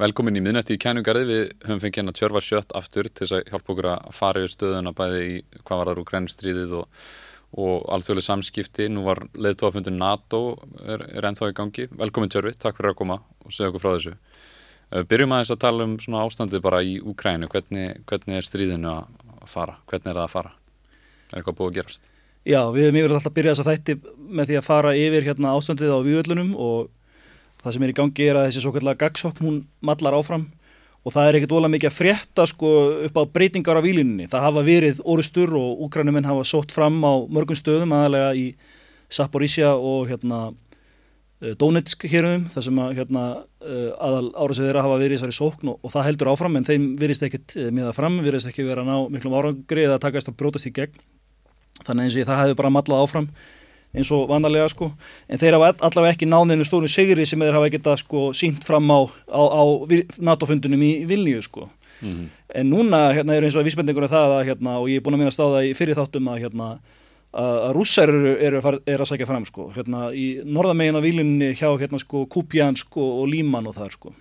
Velkomin í miðnætti í kænugarði, við höfum fengið hérna Tjörfa Sjött aftur til þess að hjálpa okkur að fara yfir stöðuna bæði í hvað var það úr grænstríðið og, og alþjóðlega samskipti. Nú var leðtóafundin NATO er, er ennþá í gangi. Velkomin Tjörfi, takk fyrir að koma og segja okkur frá þessu. Uh, byrjum aðeins að tala um svona ástandið bara í Úkrænu, hvernig, hvernig er stríðinu að fara, hvernig er það að fara? Er eitthvað búið að gerast? Já, við hefum yfirlega alltaf byrjað þess að þætti með því að fara yfir hérna ástandið á vývöldunum og það sem er í gangi er að þessi svo kallega gagsokn hún mallar áfram og það er ekkert ólega mikið að frétta sko upp á breytingar á výlinni. Það hafa verið orustur og úkrænumenn hafa sótt fram á mörgum stöðum aðalega í Saporísja og hérna Donetsk hérumum þar sem að hérna aðal árasið þeirra hafa verið í þessari sókn og, og það heldur áfram en þeim virðist ekkert miða fram, virðist ekki vera að ná miklum árangri eða takast að brótast í gegn. Þannig eins og það hefur bara mallað áfram eins og vandarlega sko. En þeir hafa allavega ekki náðinu stónu sigri sem þeir hafa geta sko sínt fram á, á, á NATO-fundunum í Vilniu sko. Mm -hmm. en núna hérna er eins og vísbendingur af það að hérna og ég er búin að minna stáða í fyrir þáttum að hérna að rússar eru, eru, eru að sækja fram sko. Hérna í norðamegin af Vilniu hjá hérna sko Kupjan sko og Líman og þar sko.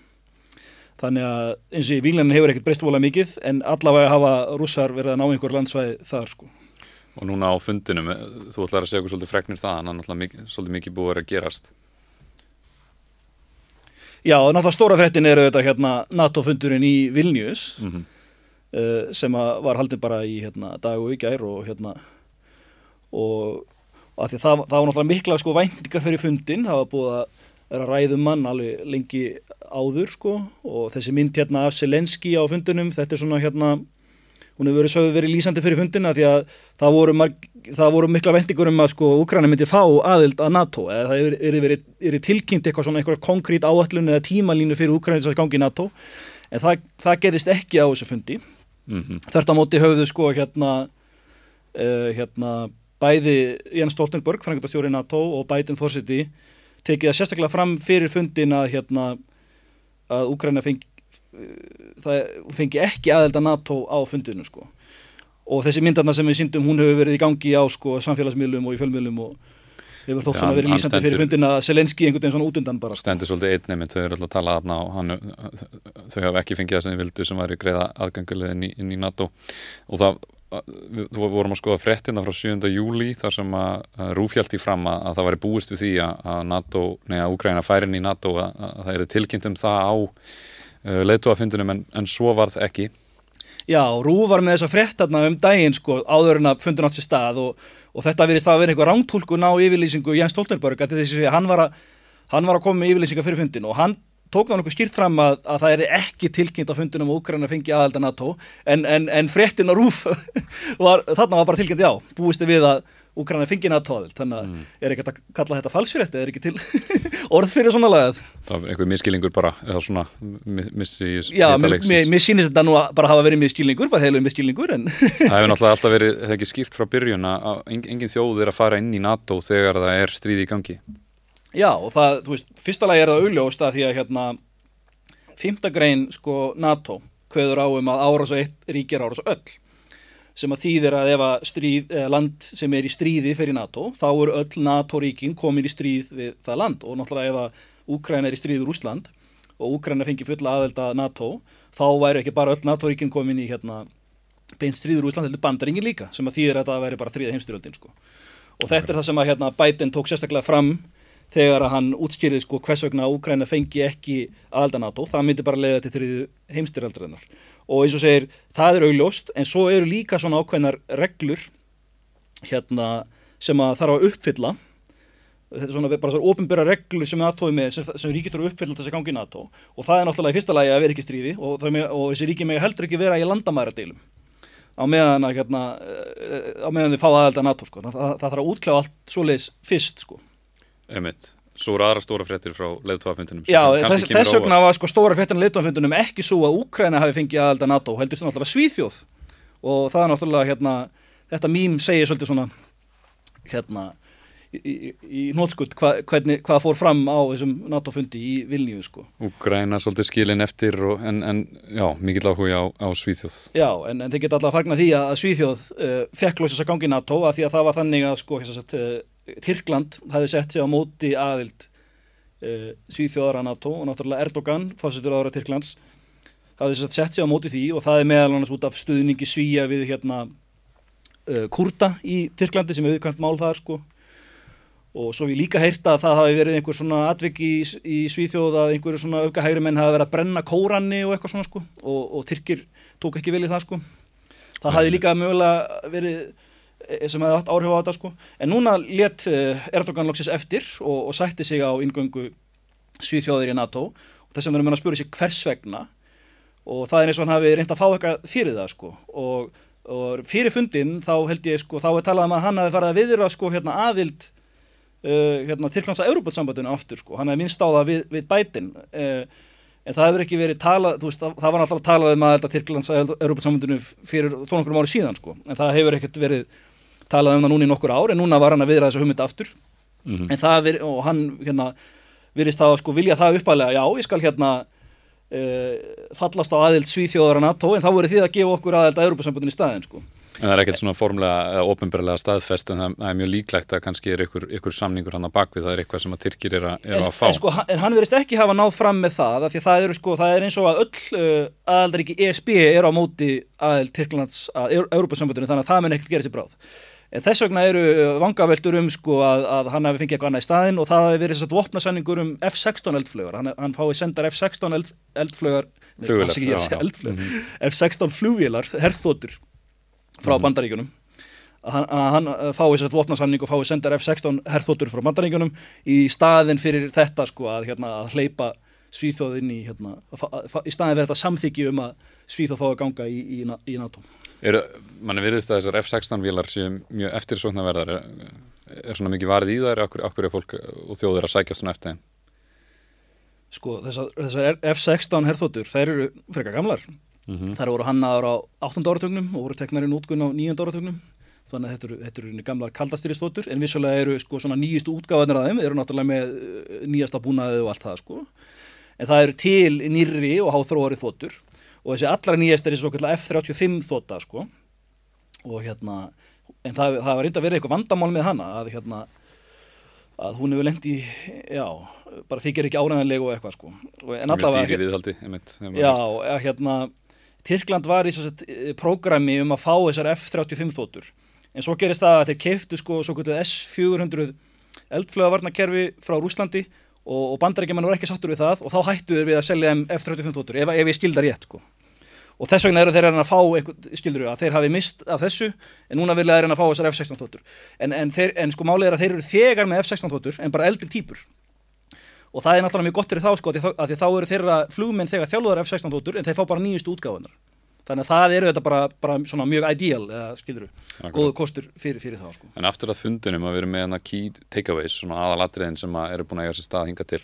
Þannig að eins og í Vilniu hefur ekkert breyst volað mikið en allavega hafa rússar verið að ná einhver landsvæði þar sko Og núna á fundinum, þú ætlar að segja okkur svolítið fregnir það, en það er náttúrulega svolítið mikið búið að gerast. Já, náttúrulega stóra frettin eru þetta hérna NATO-fundurinn í Vilnius mm -hmm. uh, sem var haldin bara í hérna, dag og gær og hérna og, og það, það var náttúrulega mikla sko væntinga fyrir fundin, það var búið að vera ræðum mann alveg lengi áður sko og þessi mynd hérna af Selenski á fundinum, þetta er svona hérna hún hefur verið sögðu verið lýsandi fyrir fundina því að það voru, marg, það voru mikla vendingur um að sko Ukraina myndi fá aðild að NATO eða það er, er, er, er tilkynnt eitthvað svona eitthvað konkrét áallun eða tímalínu fyrir Ukraina þess að gangi í NATO en það, það gerist ekki á þessu fundi mm -hmm. þert á móti höfðu sko hérna, uh, hérna bæði Jens Stoltenberg, frangatastjóri NATO og Biden fórsiti tekið það sérstaklega fram fyrir fundin að hérna að Ukraina fengi það fengi ekki aðelda NATO á fundinu sko og þessi myndarna sem við síndum hún hefur verið í gangi á sko samfélagsmiðlum og í fjölmiðlum og hefur þótt svona verið lýsandi fyrir fundina Selenski einhvern veginn svona út undan bara sko. Stendur svolítið einnig mynd, þau eru alltaf að tala aðna og hann, þau hafa ekki fengið það sem þið vildu sem væri greiða aðgangulegð inn, inn í NATO og það við vorum að skoða frettina frá 7. júli þar sem að rúfjalt í fram að, að það væri búist við því að NATO, neða Úgræna færin í NATO að, að það eru tilkynnt um það á uh, leiðtóafundunum en, en svo varð ekki. Já, Rú var með þessa frettarna um daginn sko áður en að fundun átt sér stað og, og þetta virðist að vera einhver rántúlkun á yfirlýsingu Jens Stoltenberg að þessi hann var að, hann var að koma með yfirlýsinga fyrir fundin og hann tók það nokkuð skýrt fram að, að það er ekki tilkynnt á fundunum og Ukraina fengi aðalda NATO en, en, en frettin á Rúf var, þarna var bara tilkynnt já, búistu við að Úgræna fengi NATO-aðild, þannig að mm. er ekki að kalla þetta falsfyrirti, er ekki til orð fyrir svona lagað. Það er einhver miskilningur bara, eða svona missi í Já, mér sýnist þetta nú að bara hafa verið miskilningur, bara heiluð miskilningur en... Það hefur náttúrulega alltaf verið, það er ekki skýrt frá byrjun að engin þjóð er að fara inn í NATO þegar það er stríði í gangi. Já, og það, þú veist, fyrsta lagi er það augljóst að því að hérna, fymtagrein sko NATO, hveður á um að ára svo eitt ríkir ára svo öll sem að þýðir að ef að stríð, land sem er í stríði fyrir NATO, þá eru öll NATO-ríkin komin í stríð við það land og náttúrulega ef að Úkræna er í stríð við Úsland og Úkræna fengi fulla aðelda NATO, þá væri ekki bara öll NATO-ríkin komin í hérna beint stríð við Úsland, er bandaringin líka sem að þýðir að það væri bara þrýða heimstyrjöldin sko. og þetta okay. er það sem að hérna, Biden tók sérstaklega fram þegar að hann útskýrið sko hvers vegna Úkræna fengi ekki aðelda NATO, það myndi bara leiða til þrýðu heimstyrjaldarinnar og eins og segir, það er augljóst en svo eru líka svona ákveðnar reglur hérna sem að þarf að uppfylla. Þetta er svona bara svona ofinbæra reglur sem NATO er með, sem, sem ríkir þurfa að uppfylla þess að gangi NATO. Og það er náttúrulega í fyrsta lagi að vera ekki stríði og, með, og þessi ríki með heldur ekki vera í landamæradeilum. Á meðan að hérna, á meðan þið fá aðelda NATO sko, það, það, það þarf að útkláða allt svoleiðis fyrst sko. Emitt Svo eru aðra stóra fréttir frá leiðtóafundunum Já, þess, þess vegna var sko stóra fréttin á leiðtóafundunum ekki svo að Úkræna hafi fengið aðelda NATO, heldur þetta náttúrulega Svíþjóð. Og það er náttúrulega hérna, þetta mým segir svolítið svona hérna í, í, í nótskuld hva, hvað fór fram á þessum NATO-fundi í Vilniu sko. Úkræna svolítið skilin eftir og, en, en já, mikill áhuga á, á Svíþjóð. Já, en, en þeir geta alltaf fagnat því að Svíþjóð uh, fekk lósast að gangi NATO að því að það var þannig að sko, Tyrkland hafi sett sig á móti aðild uh, Svíþjóðara NATO og náttúrulega Erdogan, fórsetur ára Tyrklands er sett sig á móti því og það er meðal annars út af stuðningi svíja við hérna uh, kurda í Tyrklandi sem er viðkvæmt mál þar sko. Og svo við líka heyrt að það hafi verið einhver svona atvik í, í Svíþjóð að einhverju svona öfgahægri menn hafi verið að brenna kóranni og eitthvað svona sko og, og Tyrkir tók ekki vel í það sko. Það hafi líka mögulega verið sem hefði haft áhrif á þetta sko. En núna let Erdogan loksist eftir og, og sætti sig á ingöngu Svíþjóðir í NATO. Og þess að verður mér að spura sig hvers vegna. Og það er eins og hann hafi reynd að fá eitthvað fyrir það sko. Og, og fyrir fundin þá held ég sko þá er talað um að hann hafi farið að viðra sko hérna aðild uh, hérna, Tyrklands að Európa-sambandinu aftur sko, hann hefði minnst á það við, við bætin uh, en það hefur ekki verið talað, þú veist, það, var alltaf talað um að Tyrklands að Európa-sambandinu fyrir tónankurum ári síðan sko, en það hefur ekkert verið talað um það núna í nokkur ár, en núna var hann að viðra þessa hugmynda aftur, mm -hmm. en það er, og hann hérna virðist það að sko vilja það uppalega, já, ég skal hérna uh, fallast á aðild Svíþjóðara NATO, en þá verið því að gefa okkur aðild að Európa-sambandinu í staðin sko En það er ekkert svona formlega eða ofinbarlega staðfest en það er mjög líklegt að kannski er ykkur, ykkur samningur hann að bakvið, það er eitthvað sem að Tyrkir er, a, er en, að fá. En, sko, en hann verist ekki hafa náð fram með það, af því það er, sko, það er eins og að öll uh, aðaldaríki ESB er á móti aðal Tyrklands að Európa-sambandinu þannig að það mun ekkert gera sér bráð. En þess vegna eru vangaveltur um sko að, að hann hefði fengið eitthvað annað í staðin og það hefði verið svona vopnasenningur um F-16 eldflögar. Hann, hann fái sendar F-16 eld, eldflögar, F-16 flugvílar, herþótur frá mm. bandaríkunum að hann, að hann fái sér þetta vopnarsamning og fái sendar F-16 herþóttur frá bandaríkunum í staðin fyrir þetta sko að, hérna, að hleypa svíþóðinn í hérna, í staðin fyrir þetta samþyggi um að svíþóð fá að ganga í, í, í NATO er, Manni virðist að þessar F-16 vilar séu mjög eftirsóknarverðar er, er svona mikið varð í þær okkur, okkur er fólk og þjóður að sækja svona eftir Sko þessar, þessar F-16 herþóttur þær eru frekar gamlar Mm -hmm. þar voru hannaður á 8. áratögnum og voru teknar í nótgun á 9. áratögnum þannig að þetta eru, eru gamlar kaldastýristótur en vissulega eru sko svona nýjistu útgáðanir að þeim eru náttúrulega með eh, nýjasta búnaðið og allt það sko en það eru til nýrri og háþróari þótur og þessi allra nýjast er þessi svo F-35 þóta sko. Og hérna en það, það var reynda að vera eitthvað vandamál með hana að hérna að hún hefur lengt í, já, bara þykir ekki áræðanlegu og eitthvað sko. En allavega, dýri viðhaldi einmitt, já, hérna Tyrkland var í eh, prógrami um að fá þessar F-35 þóttur en svo gerist það að þeir keiftu sko S-400 eldflögavarnakerfi frá Rúslandi og, og bandarækjumann voru ekki sattur við það og þá hættu þeir við að selja F-35 þóttur ef, ef ég skildar rétt sko. Og þess vegna eru þeir að fá skildur við að þeir hafi mist af þessu en núna vilja þeir að fá þessar F-16 þóttur en, en, en sko málið er að þeir eru þegar með F-16 þóttur en bara eldri típur og það er náttúrulega mjög gott fyrir þá sko að því þá eru þeirra flugminn þegar þjálfuðar F-16 þóttur en þeir fá bara nýjustu útgáðunar þannig að það eru þetta bara, bara svona mjög ideal eða skildur við, góðu kostur fyrir, fyrir það sko. En aftur að fundunum að við erum með hana key takeaways, svona aðalatriðin sem að eru búin að eiga sér stað hinga til.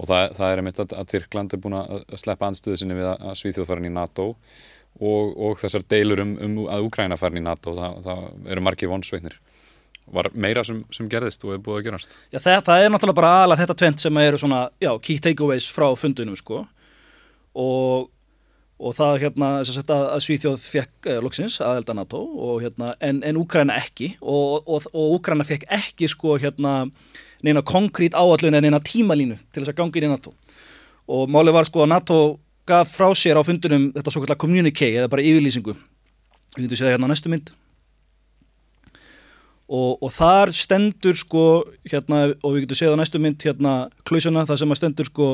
Og það, það er einmitt að, að Tyrkland er búin að sleppa anstöðu sinni við að Svíþjóðfærin í NATO og, og þessar deilur um, um að Úkræna færin í NATO, það, það eru margi vonsveitnir. Var meira sem, sem gerðist og hefur búið að gerast? Já það, það er náttúrulega bara alveg þetta tvent sem eru svona, já, key takeaways frá fundunum sko. Og, og það hérna að, að Svíþjóð fekk eh, loksins aðelda NATO og hérna en, en Úkræna ekki. Og, og, og Úkræna fekk ekki sko hérna neina konkrét áallun en neina tímalínu til þess að gangi inn í NATO. Og málið var sko að NATO gaf frá sér á fundunum þetta svo kallar communique eða bara yfirlýsingu. Við getum séð hérna næstu mynd. Og, og þar stendur sko hérna og við getum séð á næstu mynd hérna klausuna það sem að stendur sko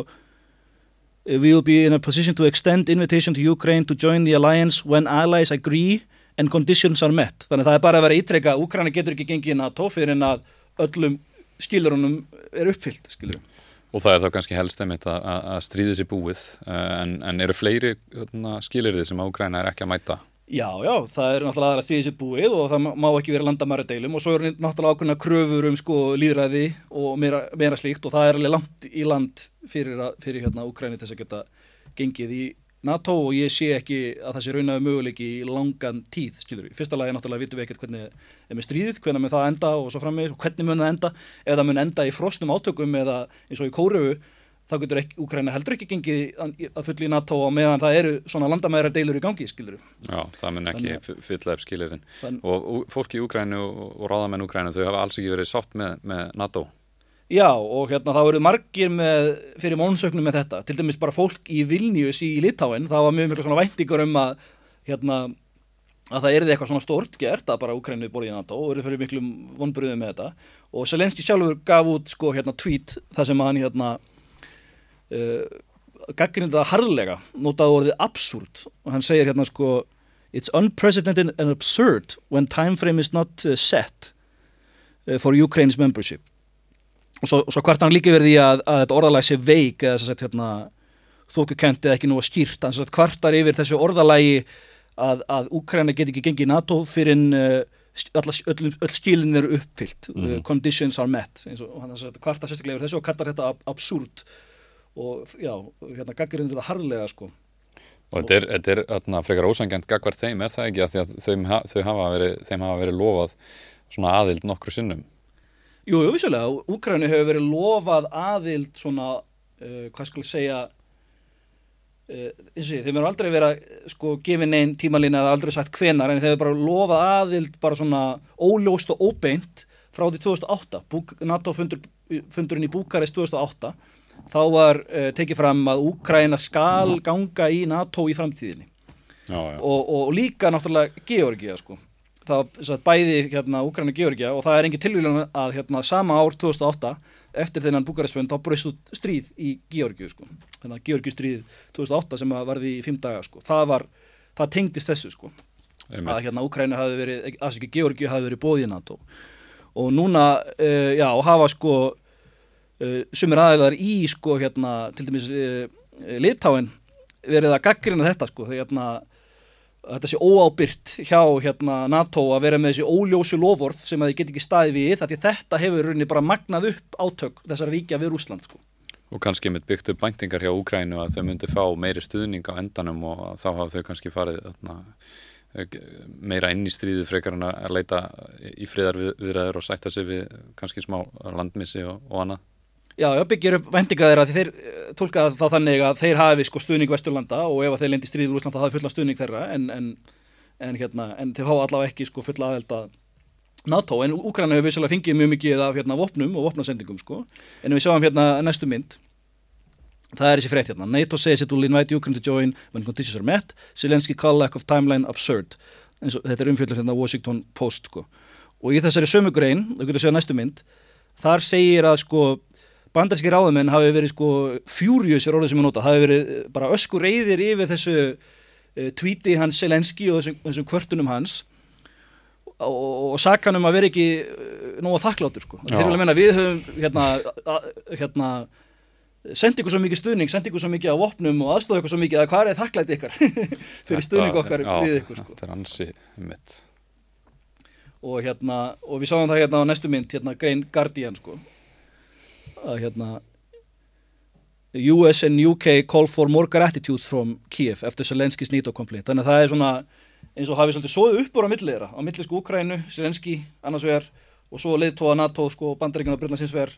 we will be in a position to extend invitation to Ukraine to join the alliance when allies agree and conditions are met þannig að það er bara að vera ítrekka Ukraina getur ekki gengið í NATO fyrir en að öllum skilurunum er uppfyllt skilurum. Og það er þá kannski helst einmitt að, stríðið sér búið en, en eru fleiri hérna, skilurðið sem að Ukraina er ekki að mæta? Já, já, það er náttúrulega aðra stíðið sér búið og það má ekki vera landamæra deilum og svo er náttúrulega ákveðna kröfur um sko líðræði og meira, meira slíkt og það er alveg langt í land fyrir, fyrir hérna Ukræni til þess að geta gengið í NATO og ég sé ekki að það sé raunaðu möguleiki í langan tíð, skilur við. Fyrsta lagi náttúrulega vitum við ekkert hvernig er með stríðið, hvernig mun það enda og svo frammeðis og hvernig mun það enda, eða mun enda í frosnum átökum eða eins og í Kórufu þá getur Úkræna heldur ekki gengið að fulli í NATO og meðan það eru svona landamæra deilur í gangi, skilur Já, það mun ekki fylla upp skilurinn og fólki í Úkrænu og, ráðamenn Úkrænu þau hafa alls ekki verið sátt með, með NATO? Já, og hérna það voru margir með, fyrir mónsöknum með þetta, til dæmis bara fólk í Vilnius í Litáin, það var mjög mjög svona væntingur um að, hérna, að það erði eitthvað svona stort gert að bara Ukraínu borðið í NATO og eru fyrir miklum vonbröðum með þetta. Og Selenski sjálfur gaf út sko hérna tweet hérna uh, gaggrinda harðlega, notaði orðið absúrt og hann segir hérna sko It's unprecedented and absurd when time frame is not uh, set uh, for Ukraine's membership. Og svo, svo hvort hann líka verði að, að þetta orðalæg sé veik eða þess að hérna, þókukent eða ekki nú að skýrt. Hann hvartar yfir þessu orðalægi að, að Ukraina get ekki gengið í NATO fyrir en uh, öll, öll skilin eru uppfyllt. Mm. uh, conditions are met og hann hvartar sérstaklega yfir þessu og kallar þetta ab absúrt og já, hérna gaggirinn er þetta harðlega sko. Og þetta er, þetta er atna, frekar ósangjant gagvar þeim, er það ekki? Að, að þeim, þau hafa verið, þeim hafa verið lofað svona aðild nokkru sinnum? Jú, jú, vissulega, Úkræni hefur verið lofað aðild svona, uh, hvað skal ég segja, uh, þessi, þeim eru aldrei verið að sko gefið neinn tímalína eða aldrei sagt hvenar en þeim hefur bara lofað aðild bara svona óljóst og óbeint frá því 2008, Búk, NATO fundur, fundurinn í Búkarest 2008 þá var uh, tekið fram að Úkræna skal ganga í NATO í framtíðinni Já, já. og, og, líka náttúrulega Georgia sko það satt, bæði hérna Úkræna og Georgia og það er engin tilvílan að hérna sama ár 2008 eftir þennan Búkarestfund þá breyst út stríð í Georgiu sko þannig að Georgiu stríð 2008 sem varði í fimm daga sko það var, það tengdist þessu sko Einmitt. að hérna Úkræna hafi verið, að ekki Georgiu hafi verið bóðið í NATO og núna, uh, já, hafa sko uh, sumir aðeinar í sko hérna til dæmis uh, litáin verið að gaggrina þetta sko þegar hérna þetta sé óábyrt hjá hérna NATO að vera með þessi óljósu lofórð sem að þið get ekki staði við því þetta hefur rauninni bara magnað upp átök þessar ríkja við Rúsland sko Og kannski mitt byggt upp bæntingar hjá Úkrænu að þau myndi fá meiri stuðning á endanum og þá hafa þau kannski farið atna, meira inn í stríði frekar en að leita í friðar viðræður og sætta sig við kannski smá landmissi og, og annað. Já, já, byggir upp vendinga þeirra því þeir tólka þá þannig að þeir hafi sko stuðning Vesturlanda og ef þeir lendi stríður úr Úslanda það er fulla stuðning þeirra en, en, en, hérna, en þeir fá allavega ekki sko fulla aðelda NATO. En Úkræna hefur vissilega fengið mjög mikið af hérna vopnum og vopnasendingum sko. En við sjáum hérna næstu mynd. Það er þessi frétt hérna. NATO says it will invite Ukraine to join when conditions are met. Zelensky call lack of timeline absurd. En svo, þetta er umfjöldur hérna Washington Post sko. Og í þessari sömu grein, þú getur að segja næstu mynd þar segir að sko bandarski ráðumenn hafi verið sko fjúriusir orðið sem ég nota, hafi verið bara ösku reyðir yfir þessu uh, tweeti hans Selenski og þessum, þessum kvörtunum hans og, og sakan um að vera ekki uh, nógu þakkláttur sko. Þeir vilja meina við höfum hérna, að, hérna sendi ykkur svo mikið stuðning, sendi ykkur svo mikið á vopnum og aðstofa ykkur svo mikið að hvað er þakklæti ykkar fyrir stuðning okkar já, við ykkur sko. Þetta er ansi mitt. Og hérna, og við sáum það hérna á næstu mynd, hérna Grein Guardian sko að hérna US and UK call for more gratitude from Kiev eftir Zelenskis NATO complaint þannig að það er svona eins og hafið svolítið svoðu uppbúr á milliðra á millisku Ukrænu, Zelenski annars vegar og svo leiðtóa NATO sko bandaríkjana og Brytlandsins vegar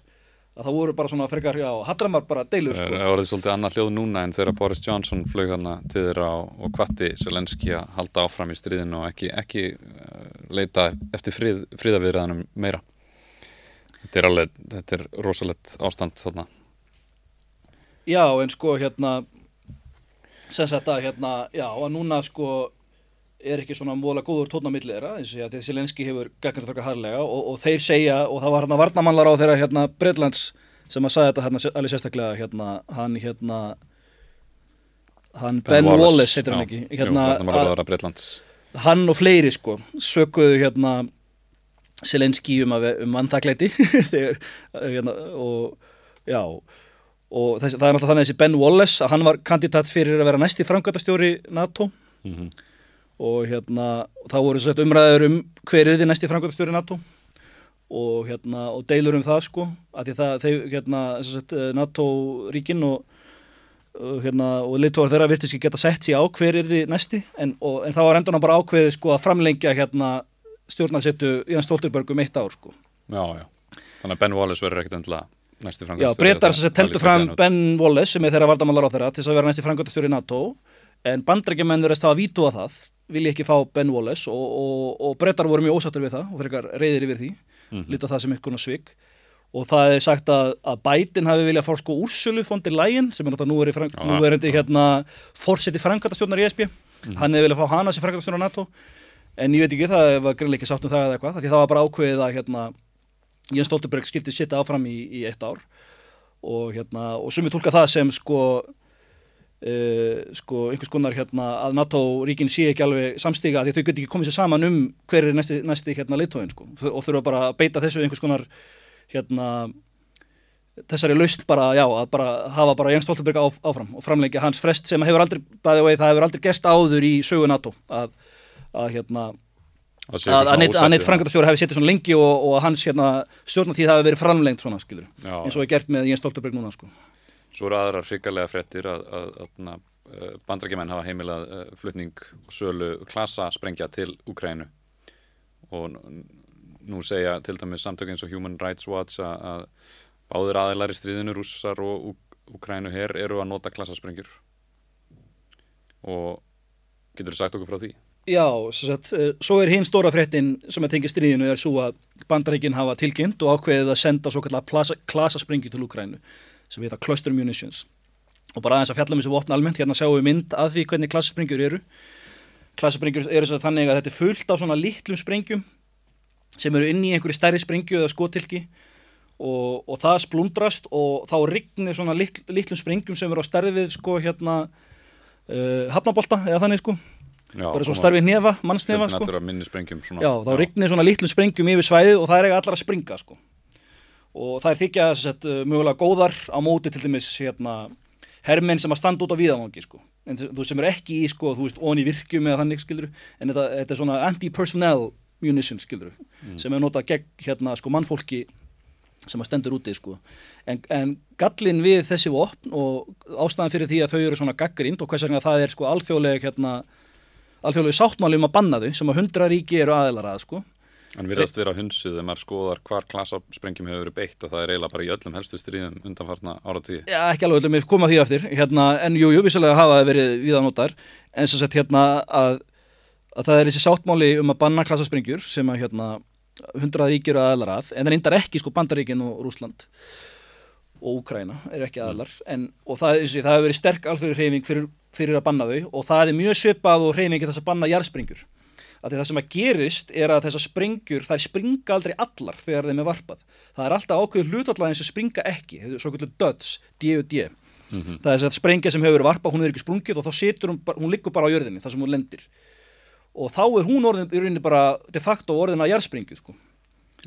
að það voru bara svona frekar, já, Hadramar bara deilur sko. Það orðið svolítið annað hljóð núna en þegar Boris Johnson flög hana til þeirra og kvatti Zelenski að halda áfram í stríðinu og ekki, ekki uh, leita eftir frið, friðaviðræðanum meira Þetta er alveg, þetta er rosalegt ástand þarna. Já, en sko hérna sem sagt að hérna, já, að núna sko er ekki svona móla góður tóna millir þeirra, eins og því að Zelenski hefur gagnir þokkar harlega og, og þeir segja og það var hérna varnamannlar á þeirra hérna Breitlands sem að sagði þetta hérna alveg sérstaklega hérna, hann hérna hann Ben, ben Wallace, Wallace heitir hann ekki hérna, jú, hann og fleiri sko sökuðu hérna Selenski um, um vandakleiti hérna, og já og þess, það er náttúrulega þannig að þessi Ben Wallace að hann var kandidat fyrir að vera næsti framkvæmtastjóri NATO. Mm -hmm. og hérna þá voru svo umræður um hver er þið næsti framkvæmtastjóri NATO. Og hérna og deilur um það sko að því það þau hérna sagt, NATO ríkin og hérna og litóar þeirra virtist ekki geta sett sér á hver er þið næsti. En, og, en þá var endur bara ákveðið sko að framlengja hérna stjórnarsettu Ján Stoltenberg um eitt ár sko. Já, já. Þannig að Ben Wallace verður ekkert endla næsti frangöldstjóri. Já, breytar sem teltu fram Ben Wallace sem er þeirra vardamálar á þeirra til þess að vera næsti frangöldstjóri í NATO en bandrækjumenn verðist að vítua það vilja ekki fá Ben Wallace og, og, og breytar voru mjög ósattur við það og fyrir reyðir yfir því, mm -hmm. lítið það sem ykkur svig og það er sagt að, að Biden hafi viljað fá sko úrsölu fondir lægin sem er náttúrulega nú er, já. hérna fórseti framkvæmtastjórnar í ESB hann hefði viljað fá hana sem framkvæmtastjórnar NATO en ég veit ekki, það var greinlega ekki sátt um það eða eitthvað, því það var bara ákveðið að hérna, Jens Stoltenberg skipti sitt áfram í, í eitt ár. Og hérna, og sumi tólka það sem sko Uh, sko einhvers konar hérna að NATO-ríkin sé ekki alveg samstiga því þau geti ekki komið sér saman um hver er næsti, næsti hérna leitóin sko. Og þurfa bara að beita þessu einhvers konar hérna þessari lausn bara, já, að bara hafa bara Jens Stoltenberg áfram og framlengja hans frest sem hefur aldrei, bæði og það hefur aldrei gerst áður í sögu NATO að, að hérna að, neitt, frangatastjóri hefði setið svona lengi og, og að hans hérna stjórnatíð hafi verið framlengt svona skilur Já. eins og er gert með Jens Stoltenberg núna sko. Svo eru aðrar hrikalega fréttir að, að, að, að bandrækjumenn hafa heimilað uh, flutning og sölu klasa sprengja til Úkrænu og nú segja til dæmis samtök eins og Human Rights Watch að, báðir aðeinar í stríðinu rússar og Ú- Úkrænu her eru að nota klasasprengjur og getur þú sagt okkur frá því? Já, sagt, eh, svo er hinn stóra fréttin sem að tengja stríðinu er svo að bandaríkin hafa tilkynnt og ákveðið að senda svo kallar klasaspringi til Úkrænu sem heita Cluster Munitions. Og bara aðeins að fjalla um þessu vopn almennt hérna sjáum við mynd að því hvernig klasaspringjur eru. Klasaspringjur eru svo þannig að þetta er fullt af svona litlum sprengjum sem eru inn í einhverju stærri sprengju eða skotilki og, og það splundrast og þá rignir svona litl, litlum sprengjum sem eru á stærði við sko hérna uh, hafnabolta eða þannig sko Já, bara svo koma starfi nefa, mannsnefa sko. svona. Já, þá rignir svona litlum sprengjum yfir svæðið og það er eiga allar að springa sko. og það er þykja sett, uh, mögulega góðar á móti til dæmis hérna, hermenn sem að standa út á viðanvangi sko. en þú sem er ekki í sko, þú veist, onni virkjum eða þannig skilur en þetta, þetta er svona anti-personnel munition skilur sem er notað gegn hérna, sko, mannfólki sem að stendur úti sko. en, en gallin við þessi vopn og ástæðan fyrir því að þau eru svona gaggrind og hvers vegna það er sko alþjóðleg hérna, alþjóðleg sáttmáli um að banna þau sem að hundra ríki eru aðeilar að sko. En virðast vera hunsuð þegar maður skoðar hvar klasasprengjum hefur verið beitt og það er eiginlega bara í öllum helstu stríðum undanfarna áratíði. Já, ekki alveg öllum, við komum að því eftir. Hérna, en jú, jú, vissulega hafa það verið viðanótar en sem sagt hérna að, að það er þessi sáttmáli um að banna klasasprengjur sem að hérna hundrað ríkir eru aðeilar að, en það reyndar ekki sko Bandaríkin og Rúsland og Úkraina er ekki aðeilar en, og það, það hefur verið sterk alþjóður hreyfing fyrir, fyrir að banna þau og það er mjög svipað og hreyfingi þess að banna jarðsprengjur. Að það sem að gerist er að þessar sprengjur þær springa aldrei allar þegar þeim er varpað. Það er alltaf ákveður hlutallæðin sem springa ekki svo kvöldur döds, D og D. Það er þess að sprengja sem hefur varpað hún er ekki sprungið og þá situr hún, hún liggur bara á jörðinni þar sem hún lendir. Og þá er hún orðin bara de facto orðin að jarðsprengju sko.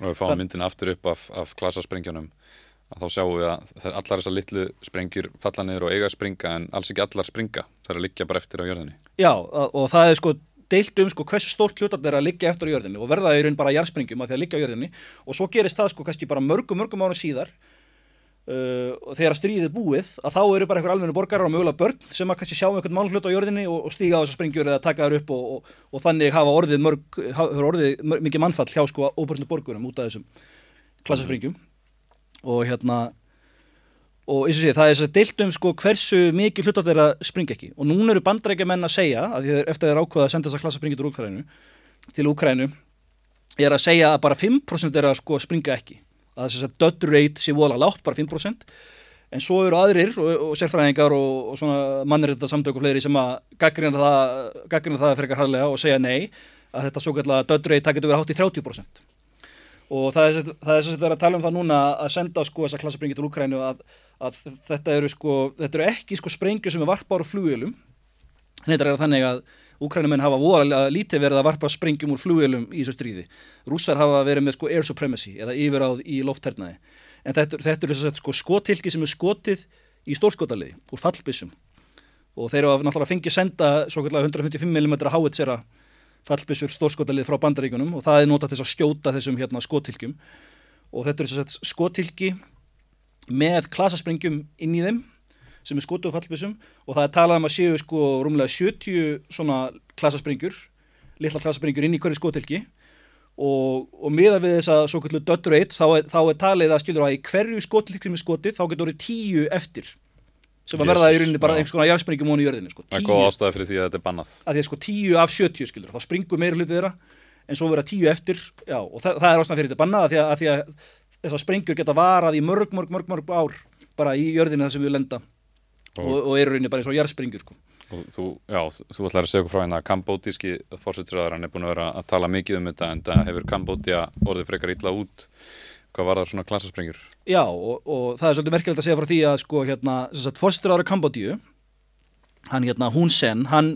Og við fáum myndin aftur upp af, af klasasprengjunum að þá sjáum við að allar þessar litlu sprengjur falla niður og eiga að springa en alls ekki allar springa. Það er að liggja bara eftir á jörðinni. Já, og það er sko deilt um sko hversu stórt hlutat er að liggja eftir á jörðinni og verða í raun bara jarðsprengjum að því að liggja á jörðinni og svo gerist það sko kannski bara mörgum mörgum ára síðar uh, þegar stríðið búið að þá eru bara einhver almennu borgarar og mögulega börn sem að kannski sjá einhvern málhlut á jörðinni og, og stíga á þessar sprengjur eða taka þær upp og, og, og þannig hafa orðið, mörg, hafa orðið mörg, mikið mannfall hjá sko óbörnu borgurum út af þessum klassasprengjum og hérna og eins og sé, það er þess að deilt um sko hversu mikið hlutat þeirra springa ekki. Og núna eru bandrækjumenn að segja að að eftir þeir ákveða að senda þess að klassa springi til Úkrænu er að segja að bara 5% þeirra sko springa ekki. Að þess að dödd rate sé vola látt, bara 5% en svo eru aðrir og, og sérfræðingar og, og svona mannrétta samtök og fleiri sem að gaggrina það, það frekar harðlega og segja nei að þetta svo kallar dödd rate það getur verið hátt í 30% og það er, sem- það er að tala um það núna að senda sko þessa klassaprengi til Úkrænu að, að þetta eru sko þetta eru ekki sko sprengju sem er varpar á flugvélum. Þetta er þannig að Úkrænumenn hafa voðalega lítið verið að varpa sprengjum úr flugvélum í þessu stríði. Rússar hafa verið með sko air supremacy eða yfiráð í lofthernaði en þetta, þetta eru þess að sko skotilki sem er skotið í stórskotaliði úr fallbissum og þeir eru náttúrulega fengið senda svo kallar 155 mm háitsera fallbissur stórskotalið frá bandaríkunum og það er notað þess að skjóta þessum hérna skotilkjum og þetta eru þess að skotilki með klasasprengjum inn í þeim sem er skotuð fallbissum og það er talað um að séu sko rúmlega 70 svona klasasprengjur litla klasasprengjur inn í hverju skotilki og, og miða við þess að svo kallu dödd rate þá, er- þá er talið að skilur að í hverju skotilki sem er skotið þá getur orðið tíu eftir sem að verða í rauninni bara einhvers konar jarðsprengjum ón í jörðinni sko. Það er góð ástæða fyrir því að þetta er bannað. að því að sko 10 af 70 skilur þá springur meira hluti þeirra en svo vera 10 eftir já, og það, það er ástæðan fyrir þetta bannað að því að, að því að þessar sprengjur geta varað í mörg, mörg, mörg, mörg ár bara í jörðinu þar sem við lenda og, Og- og eru rauninni bara eins og jarðsprengjur sko. Og þú, já, þú ætlar að segja okkur frá hérna að kambótíski fórsætsræðar hann er búin að vera að tala mikið um þetta en það hefur Kambódía orðið frekar illa út hvað var það svona klasasprengjur Já, og, og það er svolítið merkilegt að segja frá því að sko hérna, fórstur ára Kambodíu hann hérna, Hun Sen hann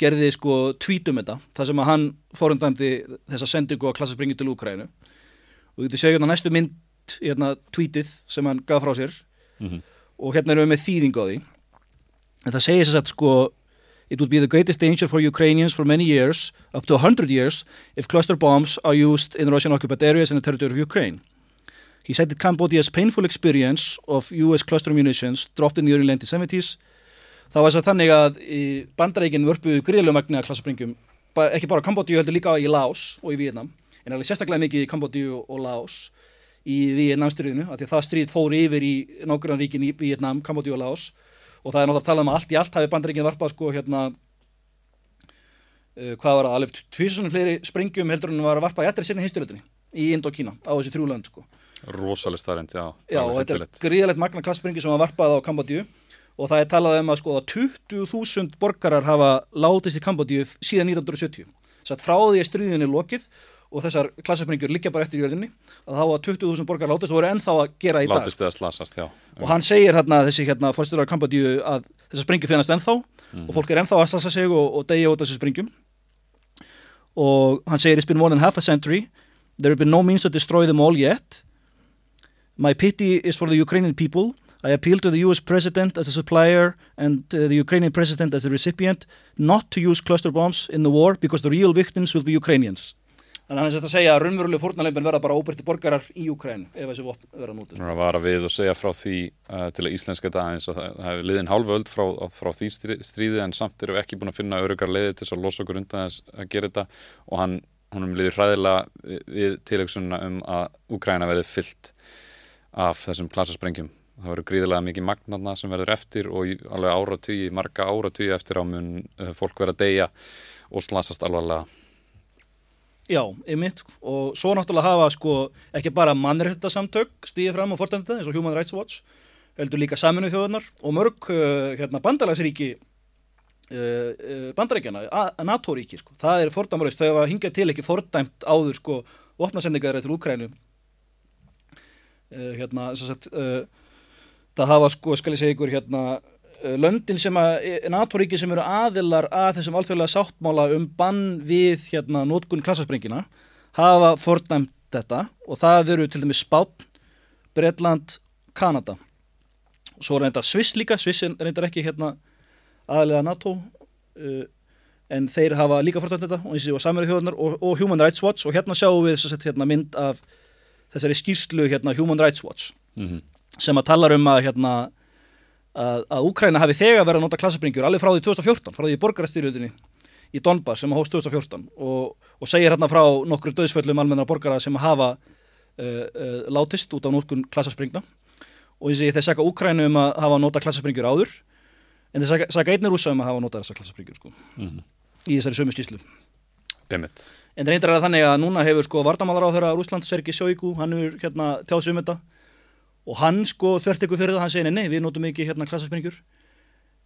gerði sko tweet um þetta þar sem að hann fórundæmdi þessa sendingu á klassasprengju til Úkrænu og þú getur segja hérna næstu mynd hérna, tweetið sem hann gaf frá sér Mhm. og hérna erum við með þýðing á því en það segir þess að sko It would be the greatest danger for Ukrainians for many years, up to 100 years, if cluster bombs are used in Russian occupied areas in the territory of Ukraine. He cited Cambodia's painful experience of US cluster munitions dropped in the early 1970s. Það var þess að þannig að í bandareikin vörpuðu gríðlega magna klasssprengjum, ba- ekki bara Kambodíu heldur líka í Laos og í Vietnam, en alveg sérstaklega mikið í Kambodíu og Laos í Vietnamstríðinu, af því að það stríð fór yfir í nágrannríkin í Vietnam, Kambodíu og Laos og það er náttúrulega að tala um allt í allt hafi bandareikin varpað sko hérna uh, hvað var það, alveg tvísunum fleiri sprengjum heldur en var að varpa í allri sinni heimstyrjöldinni í Indokína á þessi þrjú lönd sko. Rosalega starrend, já, Já, og þetta er gríðalegt magna klasssprengi sem var varpað á Kambodíu. Og það er talað um að sko að 20.000 borgarar hafa látist í Kambodíu síðan 1970 Satt frá því að stríðinni er lokið og þessar klasssprengjur liggja bara eftir jörðinni að þá var 20.000 borgarar látist og voru ennþá að gera í dag. Látist eða slasast, já. Og hann segir hérna þessi hérna fórstur á Kambodíu að þessar sprengjur finnast ennþá og fólk er ennþá að slasa sig og, og deyja út af þessar sprengjum. Og hann segir it's been more than half a century there have been no means to destroy them all yet my pity is for the Ukrainian people. I appeal to the US president as a supplier and uh, the Ukrainian president as a recipient not to use cluster bombs in the war because the real victims will be Ukrainians. Þannig að hann er að segja að raunverulegu fórnarleipin verða bara óbyrti borgarar í Ukraínu ef þessi vopn verða nútið. Nú er að við og segja frá því uh, til að íslenska þetta aðeins að það, það hefur liðin hálföld frá, frá því strí- stríði en samt erum við ekki búin að finna örugar leiði til þess að losa okkur undan þess að gera þetta. Og hann, honum liður hræðilega við, tilöksunna um að Úkraina verði fyllt af þessum klasasprengjum. Það verður gríðilega mikið magnarna sem verður eftir og alveg áratugi, marga áratugi eftir á mun uh, fólk verða að deyja og slasast alvarlega. Já, einmitt og svo náttúrulega hafa sko ekki bara mannréttasamtök stíðið fram og fordæmt þetta eins og Human Rights Watch heldur líka saminu þjóðunar og mörg uh, hérna, bandalagsríki uh, bandaríkjana NATO-ríki sko, það er fordæmurist þau hafa hingað til ekki fordæmt áður sko vopnasendingar til Úkrænu uh, hérna sem sagt uh, það hafa sko, skal ég segja ykkur hérna uh, löndin sem að NATO-ríki sem eru aðilar að þessum alþjóðlega sáttmála um bann við hérna nótkun klassasprengina hafa fordæmt þetta og það eru til dæmis Spátn, Bretland, Kanada. Og svo þetta Sviss líka, Sviss reyndar ekki hérna aðalega NATO uh, en þeir hafa líka fordæmt þetta og eins og samverið þjóðarnar og, og Human Rights Watch. Og hérna sjáum við að hérna, mynd af þessari skýrslu hérna Human Rights Watch Mm sem að talar um að hérna að, að Úkraina hafi þegar verið að nota klassabringjur alveg frá því 2014, frá því borgarastyrjöldinni í Donbass sem hóst 2014 og, og segir hérna frá nokkru döðsföllum almenna borgara sem hafa uh, uh, látist út á nótkun klassasprengna og þessi þeir saka Úkrainu um að hafa nota klassabringjur áður en þeir saka einnig rúsa um að hafa nota þessar klassabringjur sko, -hmm. í þessari sömu skýslu Einmitt. en reyndar er það þannig að núna hefur sko vardamálar á þeirra Rúsland, Sergi Sjóiku, hann hefur hérna tjáð um þetta. Og hann sko þvert ykkur fyrir það, hann segir nei, við notum ekki hérna klassaspenningur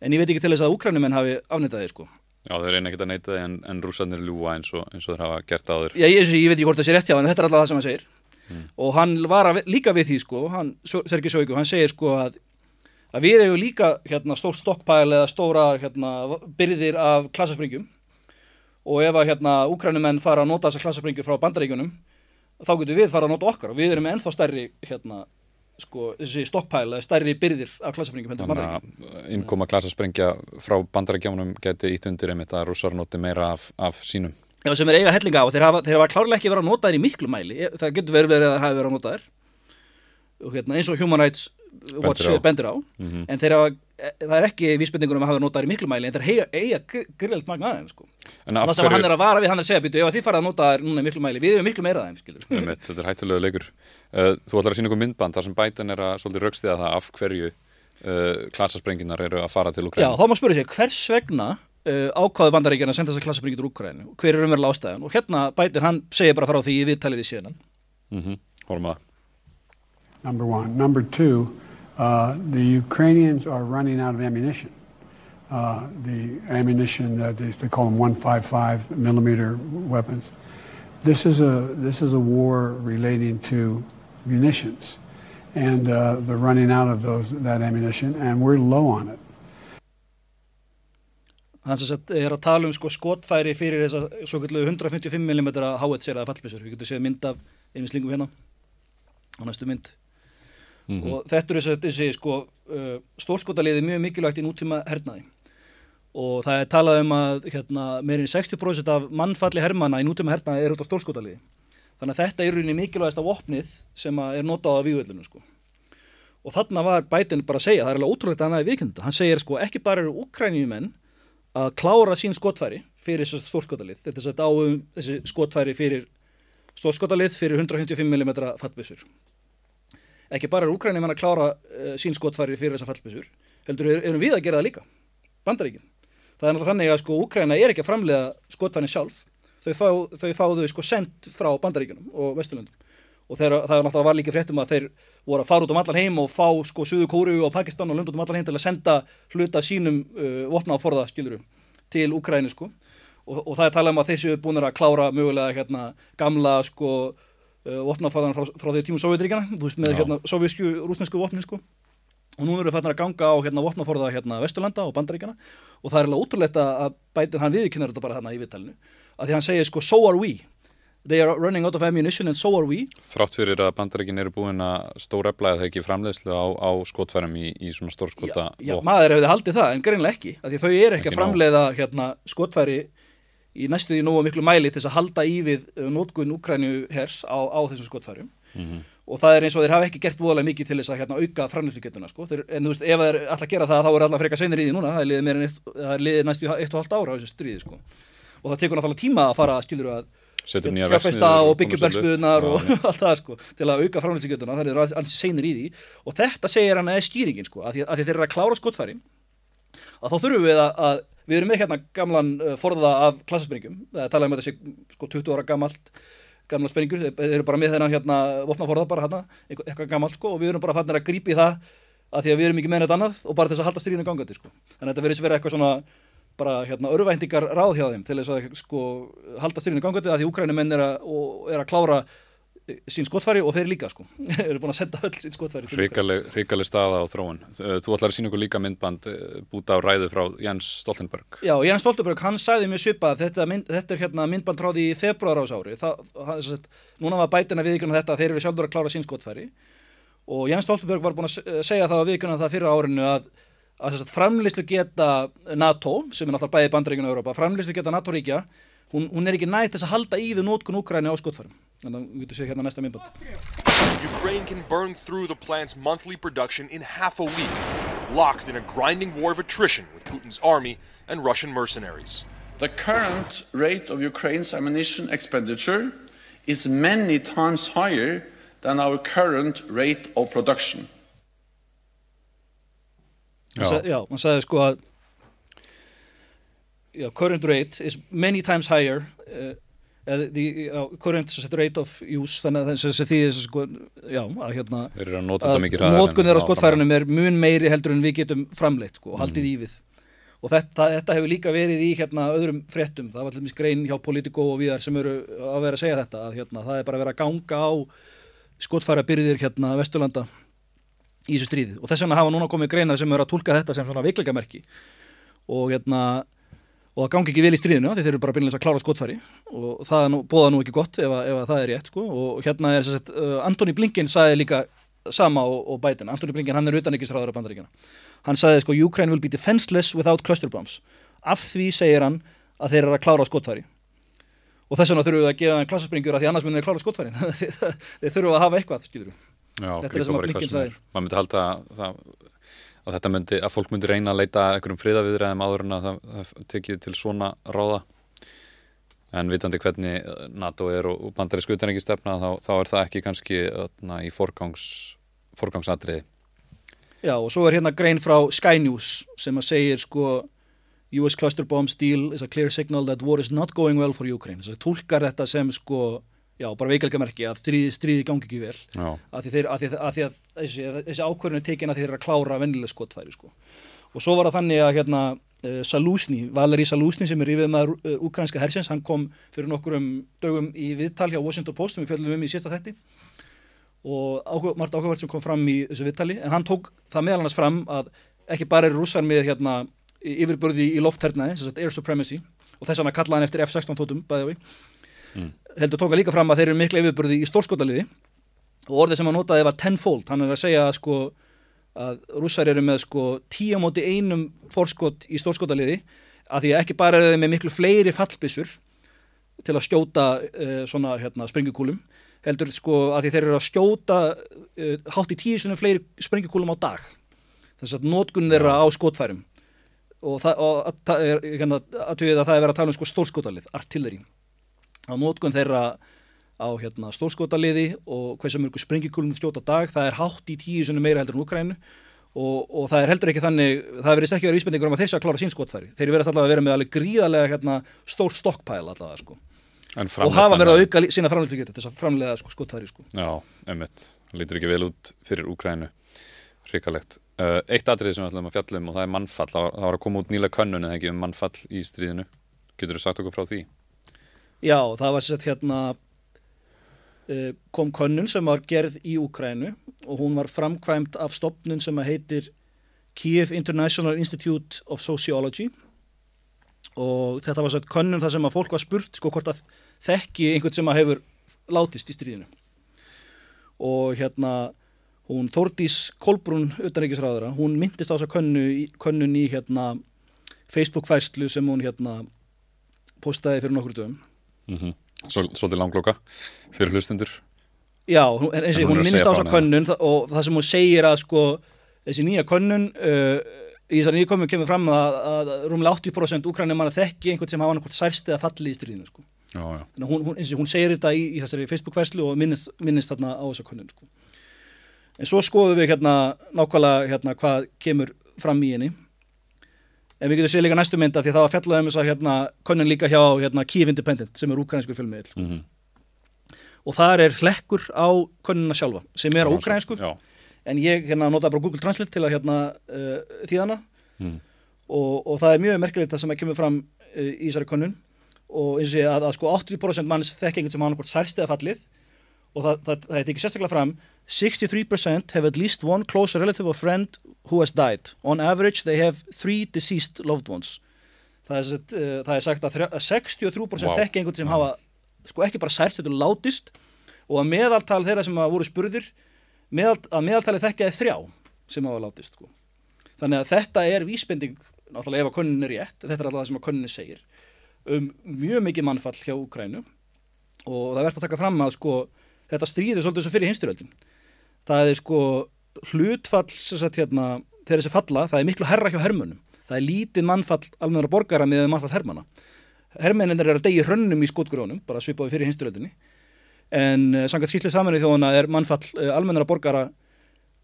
en ég veit ekki til þess að úkrænumenn hafi afnitað þið sko. Já, þeir reyna ekki að neyta því en, en rússarnir ljúa eins og, eins og þeir hafa gert áður. Já, ég, ég veit ekki hvort það sé rétt hjá en þetta er alltaf það sem hann segir. Og hann var að, líka við því sko hann, Sergi Sjóiku, hann segir sko að að við hefum líka hérna stórt stokkpæl eða stóra hérna byrðir af klassaspenningjum og ef að hérna úkrænumenn fara að nota þessar klassaspenningjur frá bandaríkjunum þá getur við fara að nota okkar og við erum ennþá stærri hérna sko, þessi stokkpæl eða stærri byrðir af klassafringum heldur en Þannig bandaríkjum. að innkoma klassasprengja frá bandarækjámanum geti ítt undir einmitt að rússar noti meira af, af sínum. Já, sem er eiga hellinga á og þeir hafa, þeir hafa klárlega ekki verið að nota þær í miklu mæli. Það getur verið verið að það hafi verið að nota þær. Og hérna, eins og Human Rights Watch Bendir á. bendir á. Mhm. En þeir hafa, það er ekki vísbendingur um að hafa verið að nota þær í miklu mæli en þeir eiga, eiga grillt magna aðeins, sko. En Það af sem hann er að vara við, hann er að segja, býtu, ef að þið farið að nota þær núna í miklu mæli, við hefum miklu meira skilur. einmitt, þetta er hættulegu leikur. Uh, þú ætlar að sína ykkur myndband þar sem bætan er að svolítið raukstiða það af hverju uh, klassassprenginar eru að fara til Já, Ukraina. þá má spyrja sig, hvers vegna uh, ákvaðu bandaríkjana að senda þessar klassafringir úr Úkrænu? Hver er umverulega ástæðan? Og hérna bætir hann segir bara frá því í viðtalið við síðan. Mm -hmm. Að það. number one. Number two, uh, the Ukrainians are running out of ammunition. Uh, the ammunition that they, they call them 155 millimeter weapons. This is a this is a war relating to munitions, and uh, the running out of those that ammunition, and we're low on it. Hann sem sagt er að tala um sko skotfæri fyrir þessa svo kallu 155 mm háetseraða fallbissur. Við getum séð mynd af einu slingum hérna á næstu mynd. Og þetta er þessi, sko uh, stórskotaliði mjög mikilvægt í nútíma hernaði. Og það er talað um að hérna, meirinn 60% af mannfalli hermana í nútíma hernaði er út á stórskotaliði. Þannig að þetta er rauninni mikilvægast af opnið sem að er notað á vývöldinu sko. Og þarna var Biden bara að segja, það er alveg ótrúlegt að hann aðeins vikenda. Hann segir sko ekki bara eru úkrænjumenn að klára sín skotfæri fyrir þessi stórskotalið. Þetta er þetta áum þessi skotfæri fyrir stórskotalið fyrir 155 mm fattbissur. Ekki bara er úkrænjumenn að klára uh, sín skotfæri fyrir þessa fallbissur, heldur er, erum við að gera það líka, bandaríkin. Það er náttúrulega þannig að sko Úkræna er ekki að framlega skotfærin sjálf, þau fá þau, fá þau sko sendt frá bandaríkinum og vesturlöndum. Og þeir, það er náttúrulega var líka fréttum að þeir voru að fara út um allan heim og fá sko Suðu Kóru og Pakistan og lönd út um allan heim til að senda hluta sínum uh, vopnaforða skiluru til Úkrænu sko. Og, og það er talað um að þessu er búin að klára mögulega hérna gamla sko uh, vopnaforðan frá, frá því tímum Sovjetríkjana, þú veist með Já. hérna sovjísku, rúsnesku vopni sko. Og nú eru fannir að ganga á hérna vopnaforða hérna Vesturlanda og Bandaríkjana og það er alveg ótrúlegt að að Biden hann viðkynnar þetta bara hérna í viðtalinu. Að því hann segir sko so are we. They are running out of ammunition and so are we. Þrátt fyrir að bandarækin eru búin að stóra eflaðið það ekki framleiðslu á, á skotfærum í, í svona stórskota já, vopn. maður hefði haldið það en greinlega ekki af því að þau eru ekki, Ekki að framleiða hérna, skotfæri í næstu því nógu miklu mæli til þess að halda í við uh, nótkun Ukrænu hers á, á þessum skotfærum Mhm. og það er eins og þeir hafa ekki gert voðalega mikið til þess að hérna, auka framleiðslugetuna sko. En þú veist, ef þeir ætla að gera það þá er alltaf frekar seinir í því núna, það er liðið, eitt, það er liðið næstu eitt og halvt ára á þessu stríði sko. og það tekur náttúrulega tíma að fara skilur að Setur nýja fjárfesta og byggja koma sér upp. bergsmiðunar og mitt. allt það sko, til að auka framlýsingetuna, það er alls seinir í því og þetta segir hann að er skýringin sko, að því að því við erum með hérna gamlan uh, forða af klassasprengjum, það er talað um að þetta sé sko 20 ára gamalt gamla sprengjur, þeir eru bara með þennan hérna vopnaforða bara hérna, eitthvað, gamalt sko og við erum bara fannir að grípa í það að því að við erum ekki með neitt annað og bara þess að halda stríðinu gangandi sko. Þannig að þetta verðist vera eitthvað svona bara hérna örvæntingar ráð hjá þeim til þess að sko halda stríðinu gangandi að því úkrænumenn er að, er að klára sín skotfæri og þeir líka sko eru búin að senda öll sín skotfæri hrikaleg staða á þróun. Þú ætlar að sína ykkur líka myndband eh, búta á ræðu frá Jens Stoltenberg. Já, Jens Stoltenberg, hann sagði mjög svipað þetta, mynd, þetta er hérna myndband því í februar ás ári það, það, sett, núna var bætina viðkjöna þetta að þeir eru sjálfur að klára sín skotfæri og Jens Stoltenberg var búin að se- segja það á viðkjöna það fyrir árinu að, að sett, framlýslu geta NATO sem er náttúrulega bæði bandaríkjun og Europa framlýslu geta NATO-ríkja hún, hún er ekki nætt þess að halda í við nótkun Úkræni á skotfærum þannig að við getum séð hérna næsta myndband Ukraine can burn through the plant's monthly production in half a week, locked in a grinding war of attrition with Putin's army and Russian mercenaries. The current rate of Ukraine's ammunition expenditure is many times higher than our current rate of production. Hann sag, já, hann sagði sko að já, current rate is many times higher uh, the uh, current rate of use þannig að þess að því sko já, að hérna þeirra á áfram. skotfærunum er mun meiri heldur en við getum framleitt sko, og haldið Mm. í við og þetta, þetta hefur líka verið í hérna öðrum fréttum, það var til dæmis grein hjá Politico og viðar sem eru að vera að segja þetta að hérna, það er bara að vera að ganga á skotfæra byrðir hérna Vesturlanda í þessu stríði og þess vegna hafa núna komið greinar sem eru að tólka þetta sem svona vikleikamerki og hérna og það gangi ekki vel í stríðinu því þeir eru bara byrjulega að klára skotfæri og það nú, bóða nú ekki gott ef, að- ef að það er rétt sko. Og hérna er sett, uh, Antoni Blinken sagði líka sama og, og Biden, Antoni Blinken hann er utan ekki sráður af bandaríkjana hann sagði sko Ukraine will be defenseless without cluster bombs. Af því segir hann að þeir eru að klára skotfæri og þess vegna þurfum við að gefa þeim klassaspringur af því annars munir þeir klára skotfærin þeir þurfum að hafa eitthvað Já, Þetta er það sem að er. sagði. Að, þetta myndi, að fólk myndi reyna að leita einhverjum friðaviðræðum áður en að það, það tekið til svona ráða. En vitandi hvernig NATO er og, og bandarísku utanrikistefna þá, þá er það ekki kannski öðna, í forgangs, forgangsatriði. Já, og svo er hérna grein frá Sky News sem að segir sko US cluster bombs deal is a clear signal that war is not going well for Ukraine. Þess að tólkar þetta sem sko já, bara veikleikamerki að stríði, stríði gangi ekki vel. Já, að því, þeir, að, því, að, því að þessi, þessi ákvörðun er tekin að þeir eru að klára vennileg skotfæri sko. og svo var það þannig að hérna, uh, Salúsni, Valeri Salúsni sem er yfir með uh, ukrainska hersins, hann kom fyrir nokkurum dögum í viðtal hjá Washington Post sem við fjöldum um í sísta þetti og áhuga, margt áhugavert sem kom fram í þessu viðtali. En hann tók það meðal annars fram að ekki bara eru rússar með hérna, yfirbörði í lofthernaði, air supremacy og þess vegna kallaði hann eftir F-16 tótum bæði á Mm. Heldur tóka líka fram að þeir eru mikla yfirbörði í stórskotaliði. Og orðið sem hann notaði var tenfold, hann er að segja að sko að rússar eru með sko tíu móti einum fórskot í stórskotaliði að því að ekki bara eru þeir með miklu fleiri fallbissur til að skjóta uh, svona hérna springikúlum heldur sko að því þeir eru að skjóta uh, hátt í tíu svona fleiri springikúlum á dag. Þess að nótkunn þeirra á skotfærum. Og það, og að, það er, hérna, að, að það er verið að tala um sko stórskotalið, artilleri á nótkunn þeirra á hérna, stórskotaliði og hversu mörgu springikúlum skjóta dag, það er hátt í tíu svona meira heldur en Úkrænu og, og það er heldur ekki þannig, það verðist ekki verið íspendingur um að þessi að klára sín skotfæri, þeir verðast allavega að vera með alveg gríðarlega hérna, stór stokkpæl allavega sko. og hafa verið að auka sína framlýslu getur þess að framlega sko, skotfæri sko. Já, emmitt, lítur ekki vel út fyrir Úkrænu, hrikalegt. Uh, Eitt atrið sem við ætlum að fjalla um og það er mannfall, það það var að koma út nýlega könnun eða ekki um mannfall í stríðinu. Getur þú sagt okkur frá því? Já, það var sett hérna uh, kom könnun sem var gerð í Úkrænu og hún var framkvæmt af stopnun sem heitir Kiev International Institute of Sociology. Og þetta var sett könnun þar sem að fólk var spurt sko hvort að þekki einhvern sem að hefur látist í stríðinu. Og hérna hún Þórdís Kolbrún utanríkisráðara, hún myndist á þessa könnu, könnun í hérna Facebook fæslu sem hún hérna postaði fyrir nokkur dögum Mm Svo, svolítið langloka fyrir hlustundur Já, þessi, En hún hún að minnist á þessa könnun og það sem hún segir að sko þessi nýja könnun uh, í þessari nýja könnun kemur fram að, að rúmlega 80% úkrænum manna þekki einhvern sem hafa annað hvort særst eða falli í stríðinu sko. Já, já, Þannig að hún, hún, hún segir þetta í, í þessari Facebook-færslu og minnist, minnist þarna á þessa könnun sko. En svo skoðum við hérna nákvæmlega hérna hvað kemur fram í henni En við getum séð líka næstu mynda því að það var fjallað um þess að hérna, könnun líka hjá hérna, Kiev Independent sem er úkranskur fjölmiðil mm og þar er hlekkur á könnuna sjálfa sem er á ukrainsku en ég hérna notaði bara Google Translate til að hérna uh, þýðana mm. og, og það er mjög merkilegt það sem kemur fram uh, í þessari könnun. Og eins og sé að, að sko 80% manns þekki einhvern sem hann hvort særst eða fallið. Og það, það, það er ekki sérstaklega fram 63% have at least one close relative or friend who has died on average they have three deceased loved ones það er, sett, uh, það er sagt að, þrjá- að 63% Vá. þekki einhvern sem hafa sko ekki bara særst þetta látist og að meðaltal þeirra sem hafa voru spurðir meðal, að meðaltalið þekkjaði þrjá sem hafa látist sko. þannig að þetta er vísbending náttúrulega ef að könnin er rétt þetta er alltaf það sem að könnin segir um mjög mikið mannfall hjá Ukrænu og það er verðt að taka fram að sko, þetta stríður svolítið svo fyrir hinsturöldin það er sko hlutfall sagt, hérna, þegar þessi falla það er miklu herra hjá hermönum það er lítið mannfall almennara borgara með mannfall hermana hermenninir eru að degi hrönnum í skotgrónum bara svipaði fyrir hinsturöldinni en uh, samkvæmt skýrslu saminuð þjóðana er mannfall uh, almennara borgara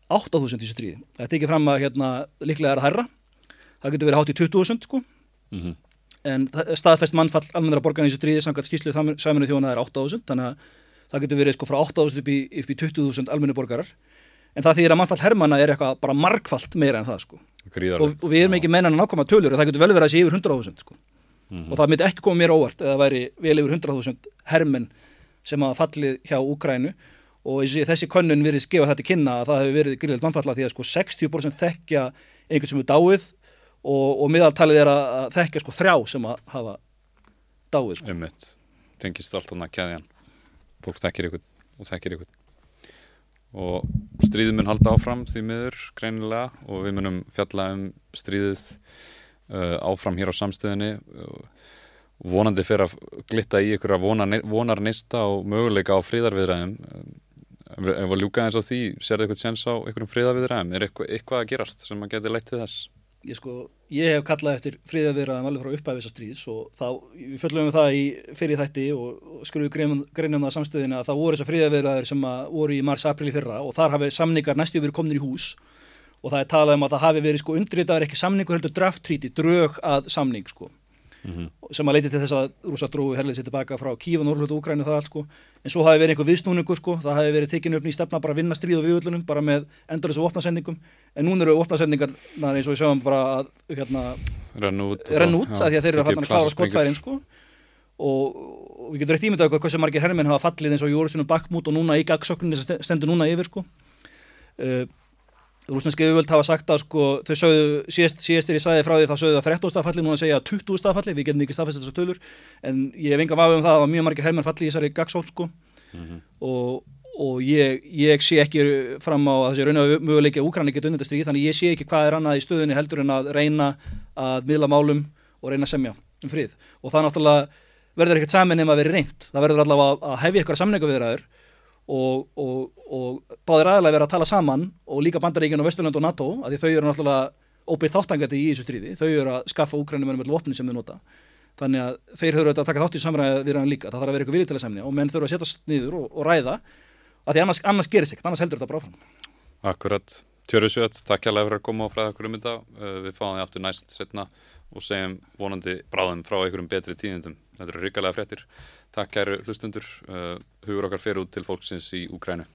8.000 í þessu stríði. Það tekið fram að hérna, líklega er að herra það getur verið hátt í 20.000 sko. Mm en það- staðfest mannfall almennara borgarna í þessu stríði samkvæmt skýrslu saminuð þjóðana er 8.000 þannig að það getur verið sko frá 8.000 upp í, í 20.000 almenni borgarar. En það þýðir að mannfall hermanna er eitthvað bara margfalt meira en það sko. Og, og við erum ekki mennan að nákvæma tölur og það getur vel verið að sé yfir 100.000 sko. Og það myndi ekki koma mér óvart eða væri vel yfir 100.000 hermenn sem hafa fallið hjá Úkrænu og þessi, könnun verið gefa þetta kynna að það hefur verið gríðilegt mannfalla því að sko 60% þekkja einhvern sem er dáið og, og miðaltalið er að, þekkja sko þrjá sem að hafa dáið sko. Einmitt, tengist allt Fólk þekkir ykkur og þekkir ykkur. Og stríðið mun halda áfram því miður greinilega og við munum fjalla um stríðið uh, áfram hér á samstöðinni. Vonandi fyrir að glitta í ykkur að vonar, vonar neista og möguleika á fríðarviðræðum ef að ljúka eins á því sérðu eitthvað séns á einhverjum fríðarviðræðum er eitthvað, eitthvað að gerast sem að geti leitt til þess? Ég, sko, ég hef kallað eftir friðavirðaðum alveg frá upphæfisa stríðs og þá, við fjöllum um það í fyrir þætti og, skrifum greinum það samstöðina að það voru þessar friðavirðaður sem voru í mars-april í fyrra og þar hafi samningar næstu verið komnir í hús og það er talað um að það hafi verið sko undritaður ekki samningur heldur draft treaty, drög að samning sko sem að leiti til þess að rúsa dróðu herlið sér tilbaka frá Kíf og Norrlötu Úkræni það allt sko. En svo hafi verið einhver viðsnúningu sko. Það hafi verið tekinu upp í stefna bara að vinna stríð og viðvöldunum bara með endurleysu vopnasendingum. En núna eru vopnasendingar eins og við sjáum bara að hérna, renn út, renn út að því að þeir eru að klára skotfærin sko. Og, og við getum reitt ímyndað okkur hversu margir herrmenn hafa fallið eins og Jórusunum Bakmút og núna í gagsökninni sem stendur núna yfir sko. Uh, Rúsneski yfirvöld hafa sagt að sko þau sögðu, síðast, síðastir ég sagði frá því þá sögðu það 13 stafalli, núna segja 20 stafalli við getum ekki stafast þessar tölur en ég hef enga vafið um það að það var mjög margir herrmenn falli í þessari gagsól sko. Og, og ég, ég sé ekki fram á að þessi raun og möguleiki að Úkranni geta unnendast stríð þannig ég sé ekki hvað er annað í stöðunni heldur en að reyna að miðla málum og reyna að semja um frið. Og það náttúrulega verður ekkert saman og, og, og báðir aðalega vera að tala saman og líka bandaríkjun og Vesturland og NATO að þau eru náttúrulega óbyrð þáttangandi í þessu stríði. Þau eru að skaffa Úkrænum með vopni sem þau nota. Þannig að þeir höfðu að taka þátt í samræði viðraðan líka, það þarf að vera eitthvað vilja til að semja og menn þurfa að setjast niður og, og ræða að því annars, annars gerist ekkert, annars heldur þetta bara áfram. Akkurat, Tjörður Sjöt, takk hjá fyrir að koma og fræða okkur um þetta. Uh, við fáum því aftur næst setna og segjum vonandi bráðum frá einhverjum betri tíðindum. Þetta eru ríkalega fréttir. Takk kæru hlustundur, uh, hugur okkar fyrir út til fólksins í Úkrænu